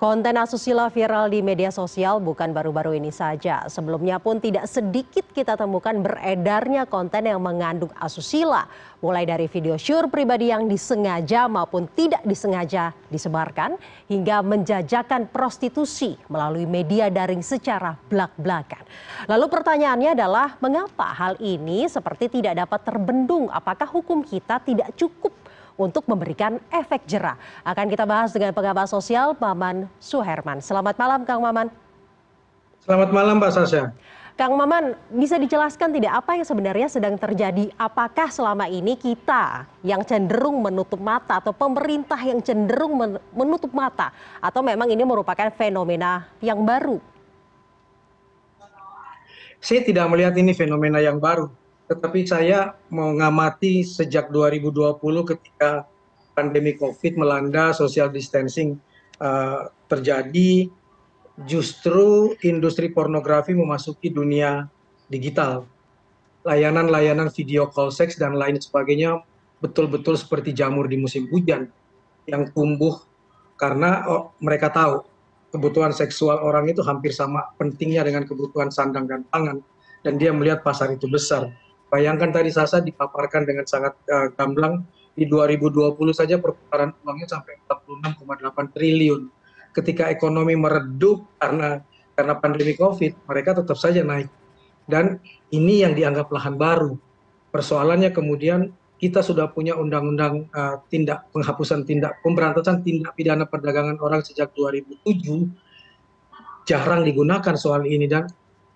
Konten asusila viral di media sosial bukan baru-baru ini saja. Sebelumnya pun tidak sedikit kita temukan beredarnya konten yang mengandung asusila. Mulai dari video syur pribadi yang disengaja maupun tidak disengaja disebarkan hingga menjajakan prostitusi melalui media daring secara belak-belakan. Lalu pertanyaannya adalah mengapa hal ini seperti tidak dapat terbendung? Apakah hukum kita tidak cukup untuk memberikan efek jerah. Akan kita bahas dengan pengamat sosial Maman Suherman. Selamat malam Kang Maman. Selamat malam Mbak Sasha. Kang Maman, bisa dijelaskan tidak apa yang sebenarnya sedang terjadi? Apakah selama ini kita yang cenderung menutup mata atau pemerintah yang cenderung menutup mata atau memang ini merupakan fenomena yang baru? Saya tidak melihat ini fenomena yang baru tetapi saya mengamati sejak 2020 ketika pandemi COVID melanda, social distancing uh, terjadi, justru industri pornografi memasuki dunia digital. Layanan-layanan video call seks dan lain sebagainya betul-betul seperti jamur di musim hujan yang tumbuh karena oh, mereka tahu kebutuhan seksual orang itu hampir sama pentingnya dengan kebutuhan sandang dan pangan dan dia melihat pasar itu besar bayangkan tadi Sasa dipaparkan dengan sangat uh, gamblang di 2020 saja perputaran uangnya sampai 46,8 triliun. Ketika ekonomi meredup karena karena pandemi Covid, mereka tetap saja naik. Dan ini yang dianggap lahan baru. Persoalannya kemudian kita sudah punya undang-undang uh, tindak penghapusan tindak pemberantasan tindak pidana perdagangan orang sejak 2007 jarang digunakan soal ini dan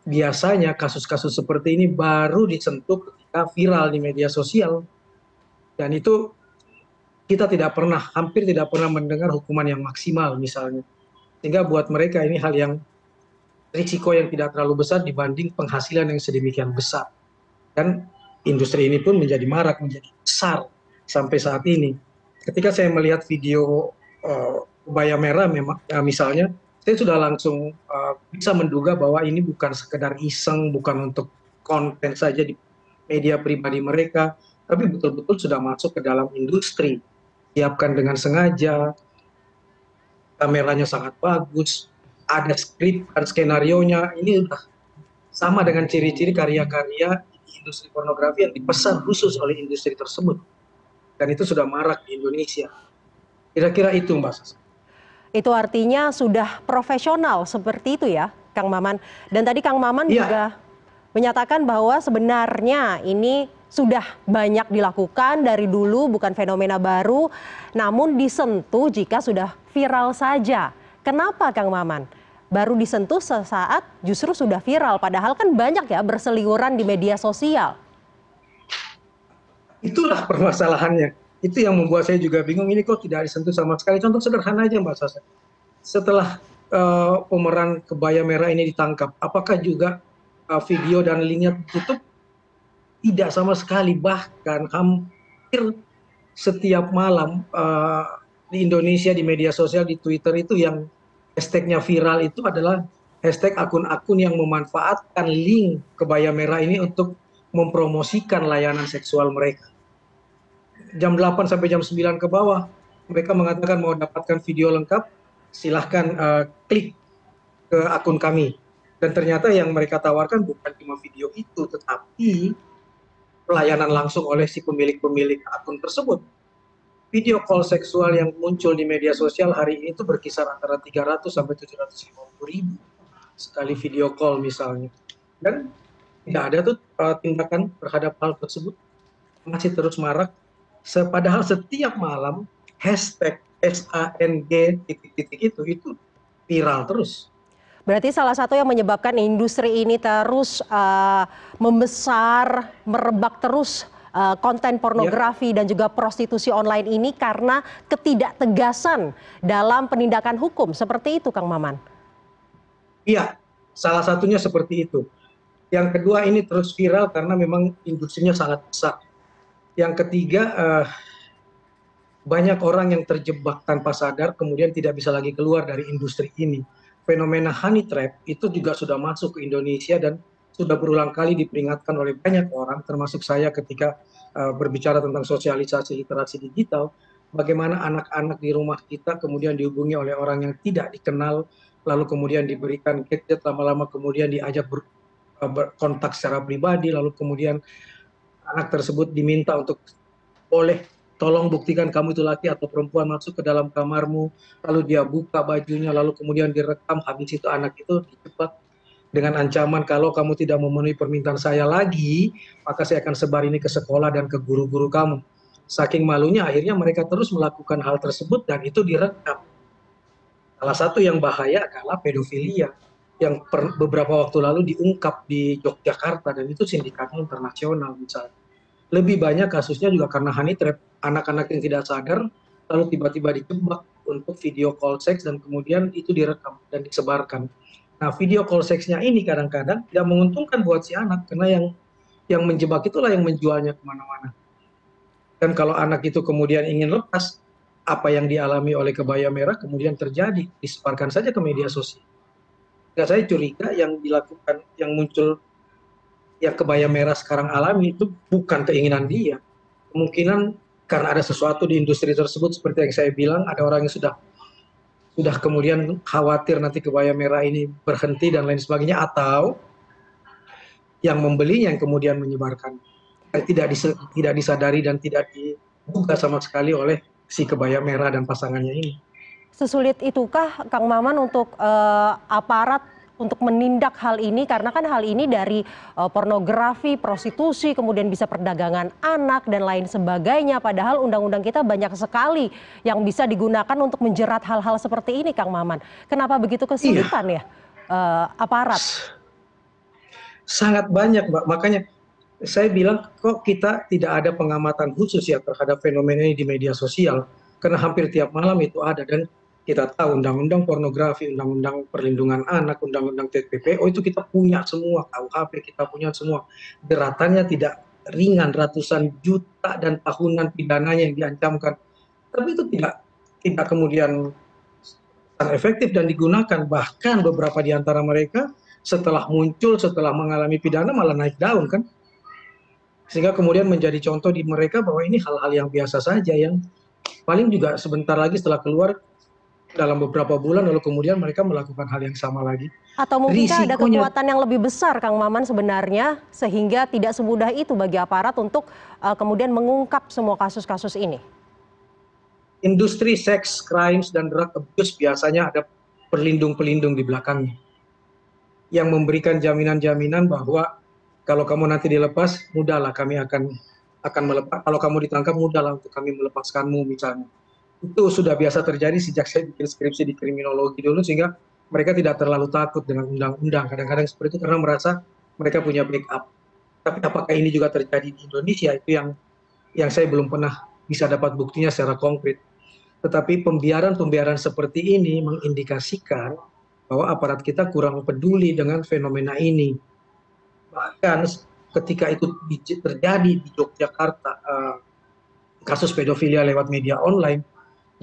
biasanya kasus kasus seperti ini baru disentuh ketika viral di media sosial. Dan itu kita tidak pernah hampir tidak pernah mendengar hukuman yang maksimal misalnya. Sehingga buat mereka ini hal yang risiko yang tidak terlalu besar dibanding penghasilan yang sedemikian besar. Dan industri ini pun menjadi marak menjadi besar sampai saat ini. Ketika saya melihat video uh, ubaya merah memang uh, misalnya saya sudah langsung uh, bisa menduga bahwa ini bukan sekedar iseng, bukan untuk konten saja di media pribadi mereka, tapi betul-betul sudah masuk ke dalam industri. Siapkan dengan sengaja, kameranya sangat bagus, ada skrip dan skenario-nya, ini sudah sama dengan ciri-ciri karya-karya industri pornografi yang dipesan khusus oleh industri tersebut. Dan itu sudah marak di Indonesia. Kira-kira itu Mbak Sasa. Itu artinya sudah profesional seperti itu ya, Kang Maman. Dan tadi Kang Maman ya. juga menyatakan bahwa sebenarnya ini sudah banyak dilakukan dari dulu, bukan fenomena baru, namun disentuh jika sudah viral saja. Kenapa Kang Maman? Baru disentuh sesaat justru sudah viral, padahal kan banyak ya berseliweran di media sosial. Itulah permasalahannya itu yang membuat saya juga bingung ini kok tidak disentuh sama sekali. Contoh sederhana aja mbak Sasa. Setelah uh, pemeran kebaya merah ini ditangkap apakah juga uh, video dan linknya tutup? Tidak sama sekali. Bahkan hampir setiap malam uh, di Indonesia di media sosial di Twitter itu yang hashtagnya viral itu adalah hashtag akun-akun yang memanfaatkan link kebaya merah ini untuk mempromosikan layanan seksual mereka jam 8 sampai jam 9 ke bawah mereka mengatakan mau dapatkan video lengkap silahkan uh, klik ke akun kami. Dan ternyata yang mereka tawarkan bukan cuma video itu tetapi pelayanan langsung oleh si pemilik-pemilik akun tersebut. Video call seksual yang muncul di media sosial hari ini itu berkisar antara 300 sampai 750 ribu sekali video call misalnya. Dan tidak ada tuh uh, tindakan terhadap hal tersebut. Masih terus marak padahal setiap malam hashtag SANG titik-titik itu itu viral terus. Berarti salah satu yang menyebabkan industri ini terus uh, membesar, merebak terus uh, konten pornografi ya. dan juga prostitusi online ini karena ketidaktegasan dalam penindakan hukum. Seperti itu Kang Maman. Iya, salah satunya seperti itu. Yang kedua ini terus viral karena memang industrinya sangat besar yang ketiga uh, banyak orang yang terjebak tanpa sadar kemudian tidak bisa lagi keluar dari industri ini. Fenomena honey trap itu juga sudah masuk ke Indonesia dan sudah berulang kali diperingatkan oleh banyak orang termasuk saya ketika uh, berbicara tentang sosialisasi literasi digital bagaimana anak-anak di rumah kita kemudian dihubungi oleh orang yang tidak dikenal, lalu kemudian diberikan gadget, lama-lama kemudian diajak eh, berkontak secara pribadi, lalu kemudian anak tersebut diminta untuk boleh tolong buktikan kamu itu laki atau perempuan masuk ke dalam kamarmu, lalu dia buka bajunya, lalu kemudian direkam, habis itu anak itu dijebak dengan ancaman kalau kamu tidak memenuhi permintaan saya lagi, maka saya akan sebar ini ke sekolah dan ke guru-guru kamu. Saking malunya akhirnya mereka terus melakukan hal tersebut dan itu direkam. Salah satu yang bahaya adalah pedofilia yang per, beberapa waktu lalu diungkap di Yogyakarta dan itu sindikatnya internasional misalnya. Lebih banyak kasusnya juga karena honey trap, anak-anak yang tidak sadar lalu tiba-tiba dijebak untuk video call seks dan kemudian itu direkam dan disebarkan. Nah video call seksnya ini kadang kadang tidak menguntungkan buat si anak karena yang yang menjebak itulah yang menjualnya ke mana-mana. Dan kalau anak itu kemudian ingin lepas apa yang dialami oleh kebaya merah kemudian terjadi disebarkan saja ke media sosial Nah, saya curiga yang dilakukan yang muncul yang kebaya merah sekarang alami itu bukan keinginan dia kemungkinan karena ada sesuatu di industri tersebut seperti yang saya bilang ada orang yang sudah sudah kemudian khawatir nanti kebaya merah ini berhenti dan lain sebagainya atau yang membelinya yang kemudian menyebarkan tidak tidak disadari dan tidak dibuka sama sekali oleh si kebaya merah dan pasangannya ini. Sesulit itukah Kang Maman untuk uh, aparat untuk menindak hal ini karena kan hal ini dari uh, pornografi, prostitusi, kemudian bisa perdagangan anak dan lain sebagainya. Padahal undang-undang kita banyak sekali yang bisa digunakan untuk menjerat hal-hal seperti ini, Kang Maman. Kenapa begitu kesulitan iya. ya uh, aparat? Sangat banyak, Mbak. Makanya saya bilang kok kita tidak ada pengamatan khusus ya terhadap fenomena ini di media sosial karena hampir tiap malam itu ada dan kita tahu undang-undang pornografi, undang-undang perlindungan anak, undang-undang TPPO itu kita punya semua, KUHP kita punya semua. Geratannya tidak ringan, ratusan juta dan tahunan pidananya yang diancamkan. Tapi itu tidak tidak kemudian efektif dan digunakan. Bahkan beberapa di antara mereka setelah muncul, setelah mengalami pidana malah naik daun kan. Sehingga kemudian menjadi contoh di mereka bahwa ini hal-hal yang biasa saja yang paling juga sebentar lagi setelah keluar dalam beberapa bulan lalu kemudian mereka melakukan hal yang sama lagi. Atau mungkin ada kekuatan yang lebih besar Kang Maman sebenarnya sehingga tidak semudah itu bagi aparat untuk uh, kemudian mengungkap semua kasus-kasus ini. Industri seks, crimes dan drug abuse biasanya ada pelindung-pelindung di belakangnya yang memberikan jaminan-jaminan bahwa kalau kamu nanti dilepas, mudahlah kami akan akan melepas. Kalau kamu ditangkap, mudahlah untuk kami melepaskanmu misalnya itu sudah biasa terjadi sejak saya bikin skripsi di kriminologi dulu sehingga mereka tidak terlalu takut dengan undang-undang. Kadang-kadang seperti itu karena merasa mereka punya backup. Tapi apakah ini juga terjadi di Indonesia? Itu yang yang saya belum pernah bisa dapat buktinya secara konkret. Tetapi pembiaran-pembiaran seperti ini mengindikasikan bahwa aparat kita kurang peduli dengan fenomena ini. Bahkan ketika itu terjadi di Yogyakarta uh, kasus pedofilia lewat media online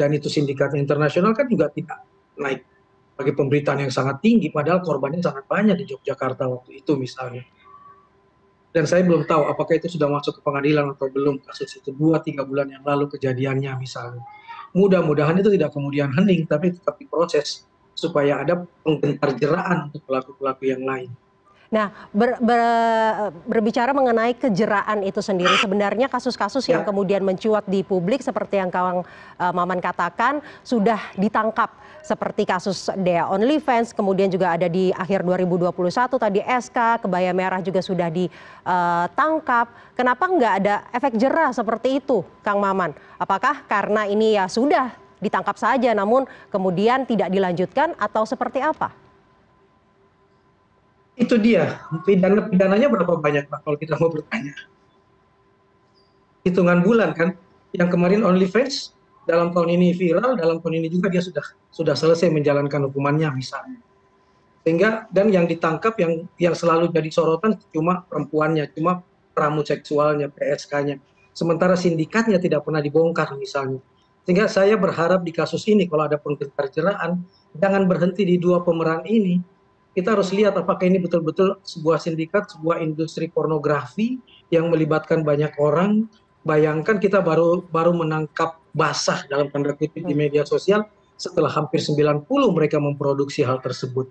dan itu sindikatnya internasional kan juga tidak naik bagi pemberitaan yang sangat tinggi padahal korbannya sangat banyak di Yogyakarta waktu itu misalnya. Dan saya belum tahu apakah itu sudah masuk ke pengadilan atau belum kasus itu dua tiga bulan yang lalu kejadiannya misalnya. Mudah-mudahan itu tidak kemudian hening tapi tetap diproses supaya ada penggentar jeraan untuk pelaku-pelaku yang lain Nah, ber, ber, berbicara mengenai kejeraan itu sendiri, sebenarnya kasus-kasus yang ya. kemudian mencuat di publik seperti yang Kang uh, Maman katakan sudah ditangkap seperti kasus Dea OnlyFans, kemudian juga ada di akhir 2021 tadi SK, Kebaya Merah juga sudah ditangkap. Uh, Kenapa nggak ada efek jerah seperti itu, Kang Maman? Apakah karena ini ya sudah ditangkap saja, namun kemudian tidak dilanjutkan atau seperti apa? Itu dia. Pidana pidananya berapa banyak pak kalau kita mau bertanya? Hitungan bulan kan? Yang kemarin OnlyFans dalam tahun ini viral dalam tahun ini juga dia sudah sudah selesai menjalankan hukumannya misalnya. Sehingga dan yang ditangkap yang yang selalu jadi sorotan cuma perempuannya cuma pramu seksualnya PSK-nya sementara sindikatnya tidak pernah dibongkar misalnya. Sehingga saya berharap di kasus ini kalau ada penggentar jeraan jangan berhenti di dua pemeran ini kita harus lihat apakah ini betul betul sebuah sindikat sebuah industri pornografi yang melibatkan banyak orang bayangkan kita baru baru menangkap basah dalam tanda kutip di media sosial setelah hampir 90 mereka memproduksi hal tersebut.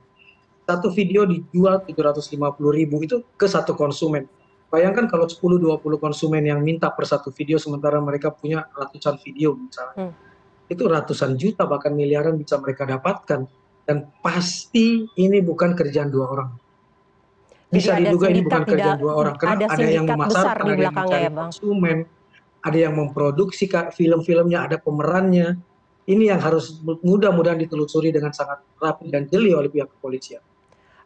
Satu video dijual 750 ribu itu ke satu konsumen. Bayangkan kalau 10-20 konsumen yang minta per satu video sementara mereka punya ratusan video misalnya. Hmm. Itu ratusan juta bahkan miliaran bisa mereka dapatkan. Dan pasti ini bukan kerjaan dua orang. Bisa Jadi diduga ini bukan kerjaan dua orang. Karena ada, ada yang memasarkan, ada yang mencari ya, konsumen, ada yang memproduksi film-filmnya, ada pemerannya. Ini yang harus mudah-mudahan ditelusuri dengan sangat rapi dan jeli oleh pihak kepolisian.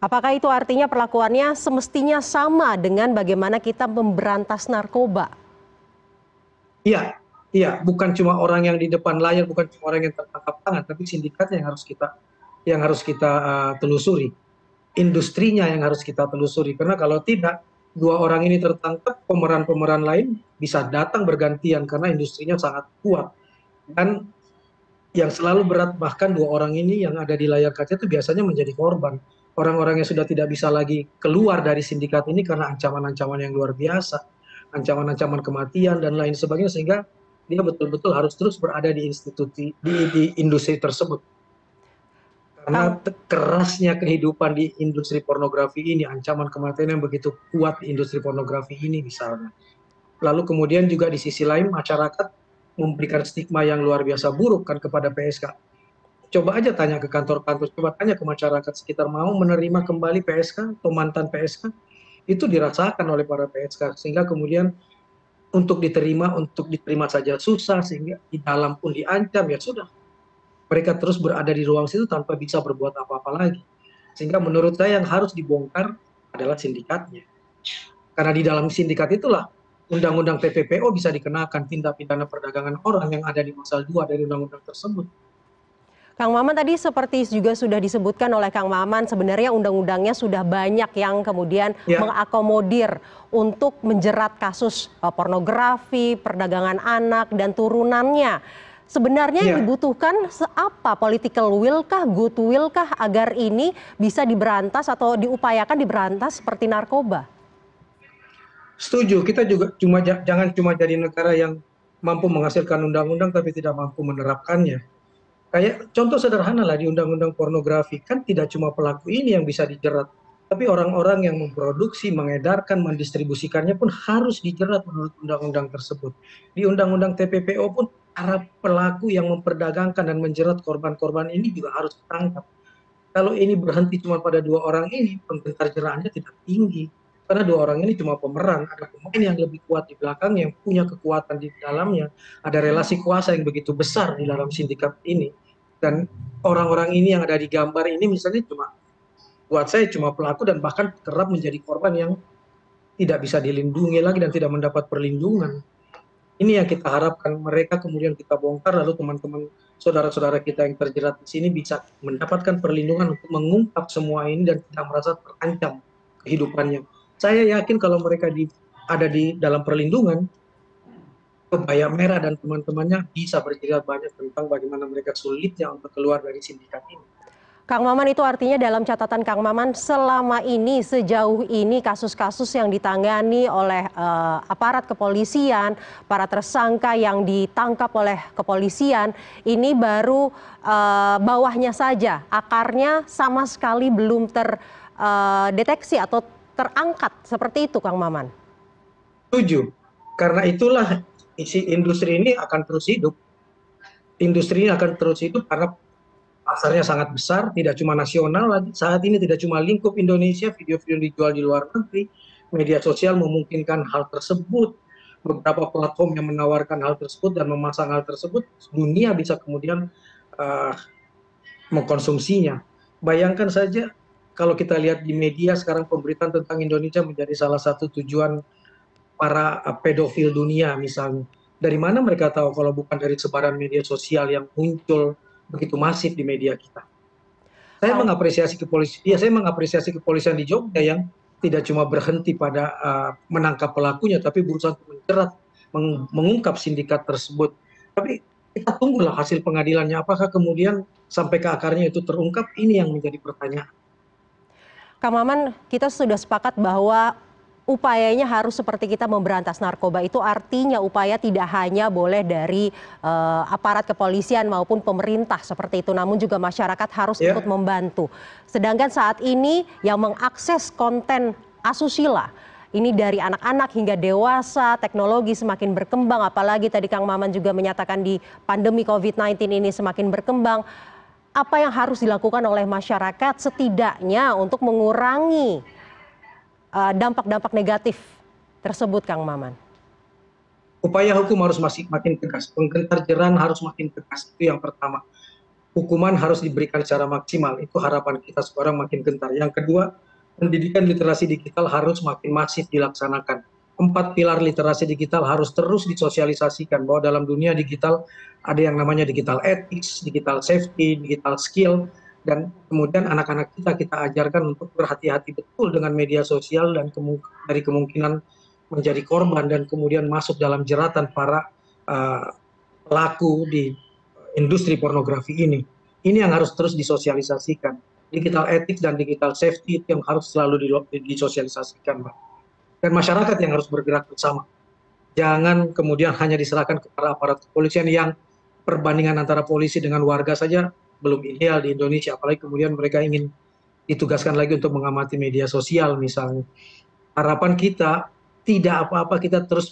Apakah itu artinya perlakuannya semestinya sama dengan bagaimana kita memberantas narkoba? Iya, iya, bukan cuma orang yang di depan layar, bukan cuma orang yang tertangkap tangan, tapi sindikatnya yang harus kita yang harus kita uh, telusuri. Industrinya yang harus kita telusuri karena kalau tidak dua orang ini tertangkap, pemeran-pemeran lain bisa datang bergantian karena industrinya sangat kuat. Dan yang selalu berat bahkan dua orang ini yang ada di layar kaca itu biasanya menjadi korban orang-orang yang sudah tidak bisa lagi keluar dari sindikat ini karena ancaman-ancaman yang luar biasa, ancaman-ancaman kematian dan lain sebagainya sehingga dia betul-betul harus terus berada di institusi di, di industri tersebut. Karena kerasnya kehidupan di industri pornografi ini, ancaman kematian yang begitu kuat di industri pornografi ini misalnya. Lalu kemudian juga di sisi lain masyarakat memberikan stigma yang luar biasa buruk kan kepada PSK coba aja tanya ke kantor-kantor, coba tanya ke masyarakat sekitar mau menerima kembali PSK atau mantan PSK, itu dirasakan oleh para PSK sehingga kemudian untuk diterima untuk diterima saja susah sehingga di dalam pun diancam ya sudah mereka terus berada di ruang situ tanpa bisa berbuat apa-apa lagi sehingga menurut saya yang harus dibongkar adalah sindikatnya karena di dalam sindikat itulah undang-undang TPPO bisa dikenakan tindak pidana perdagangan orang yang ada di pasal 2 dari undang-undang tersebut Kang Maman tadi seperti juga sudah disebutkan oleh Kang Maman sebenarnya undang-undangnya sudah banyak yang kemudian ya. mengakomodir untuk menjerat kasus uh, pornografi, perdagangan anak dan turunannya. Sebenarnya ya. yang dibutuhkan apa political will kah, goodwill kah agar ini bisa diberantas atau diupayakan diberantas seperti narkoba? Setuju, kita juga cuma jangan cuma jadi negara yang mampu menghasilkan undang-undang tapi tidak mampu menerapkannya kayak contoh sederhana lah di undang-undang pornografi kan tidak cuma pelaku ini yang bisa dijerat tapi orang-orang yang memproduksi, mengedarkan, mendistribusikannya pun harus dijerat menurut undang-undang tersebut. Di undang-undang TPPO pun para pelaku yang memperdagangkan dan menjerat korban-korban ini juga harus ditangkap. Kalau ini berhenti cuma pada dua orang ini, penggentar jeraannya tidak tinggi. Karena dua orang ini cuma pemeran, ada pemain yang lebih kuat di belakang, yang punya kekuatan di dalamnya, ada relasi kuasa yang begitu besar di dalam sindikat ini dan orang-orang ini yang ada di gambar ini misalnya cuma buat saya cuma pelaku dan bahkan kerap menjadi korban yang tidak bisa dilindungi lagi dan tidak mendapat perlindungan. Ini yang kita harapkan mereka kemudian kita bongkar lalu teman-teman saudara-saudara kita yang terjerat di sini bisa mendapatkan perlindungan untuk mengungkap semua ini dan tidak merasa terancam kehidupannya. Saya yakin kalau mereka di, ada di dalam perlindungan, kebaya merah dan teman-temannya bisa bercerita banyak tentang bagaimana mereka sulitnya untuk keluar dari sindikat ini. Kang Maman itu artinya dalam catatan Kang Maman selama ini sejauh ini kasus-kasus yang ditangani oleh uh, aparat kepolisian, para tersangka yang ditangkap oleh kepolisian ini baru uh, bawahnya saja, akarnya sama sekali belum terdeteksi uh, atau terangkat seperti itu Kang Maman. Setuju. Karena itulah isi industri ini akan terus hidup. Industri ini akan terus hidup karena pasarnya sangat besar, tidak cuma nasional. Saat ini tidak cuma lingkup Indonesia, video-video dijual di luar negeri, media sosial memungkinkan hal tersebut. Beberapa platform yang menawarkan hal tersebut dan memasang hal tersebut, dunia bisa kemudian uh, mengkonsumsinya. Bayangkan saja kalau kita lihat di media sekarang pemberitaan tentang Indonesia menjadi salah satu tujuan para eh, pedofil dunia misalnya. Dari mana mereka tahu kalau bukan dari sebaran media sosial yang muncul begitu masif di media kita. Saya mengapresiasi kepolisian, ya saya mengapresiasi kepolisian di Jogja yang tidak cuma berhenti pada uh, menangkap pelakunya, tapi berusaha untuk menjerat, meng mengungkap sindikat tersebut. Tapi kita tunggulah hasil pengadilannya, apakah kemudian sampai ke akarnya itu terungkap, ini yang menjadi pertanyaan. Kang Maman, kita sudah sepakat bahwa upayanya harus seperti kita memberantas narkoba itu artinya upaya tidak hanya boleh dari uh, aparat kepolisian maupun pemerintah seperti itu, namun juga masyarakat harus yeah. ikut membantu. Sedangkan saat ini yang mengakses konten asusila ini dari anak-anak hingga dewasa, teknologi semakin berkembang, apalagi tadi Kang Maman juga menyatakan di pandemi COVID-19 ini semakin berkembang. Apa yang harus dilakukan oleh masyarakat setidaknya untuk mengurangi dampak-dampak negatif tersebut, Kang Maman? Upaya hukum harus masih makin tegas, penggentar jeran harus makin tegas, itu yang pertama. Hukuman harus diberikan secara maksimal, itu harapan kita sekarang makin gentar. Yang kedua, pendidikan literasi digital harus makin masif dilaksanakan. Empat pilar literasi digital harus terus disosialisasikan bahwa dalam dunia digital ada yang namanya digital ethics, digital safety, digital skill, dan kemudian anak-anak kita kita ajarkan untuk berhati-hati betul dengan media sosial dan dari kemungkinan menjadi korban dan kemudian masuk dalam jeratan para uh, pelaku di industri pornografi ini. Ini yang harus terus disosialisasikan. Digital ethics dan digital safety itu yang harus selalu disosialisasikan, Mbak. Dan masyarakat yang harus bergerak bersama. Jangan kemudian hanya diserahkan kepada aparat kepolisian yang perbandingan antara polisi dengan warga saja belum ideal di Indonesia, apalagi kemudian mereka ingin ditugaskan lagi untuk mengamati media sosial misalnya. Harapan kita tidak apa-apa kita terus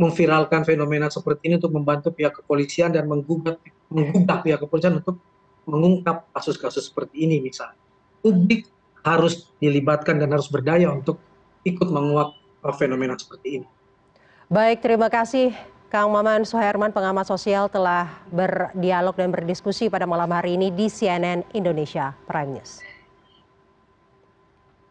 memviralkan fenomena seperti ini untuk membantu pihak kepolisian dan menggugah, menggugah pihak kepolisian untuk mengungkap kasus-kasus seperti ini misalnya. Publik harus dilibatkan dan harus berdaya untuk ikut menguak uh, fenomena seperti ini. Baik, terima kasih Kang Maman Suherman, pengamat sosial telah berdialog dan berdiskusi pada malam hari ini di CNN Indonesia Prime News.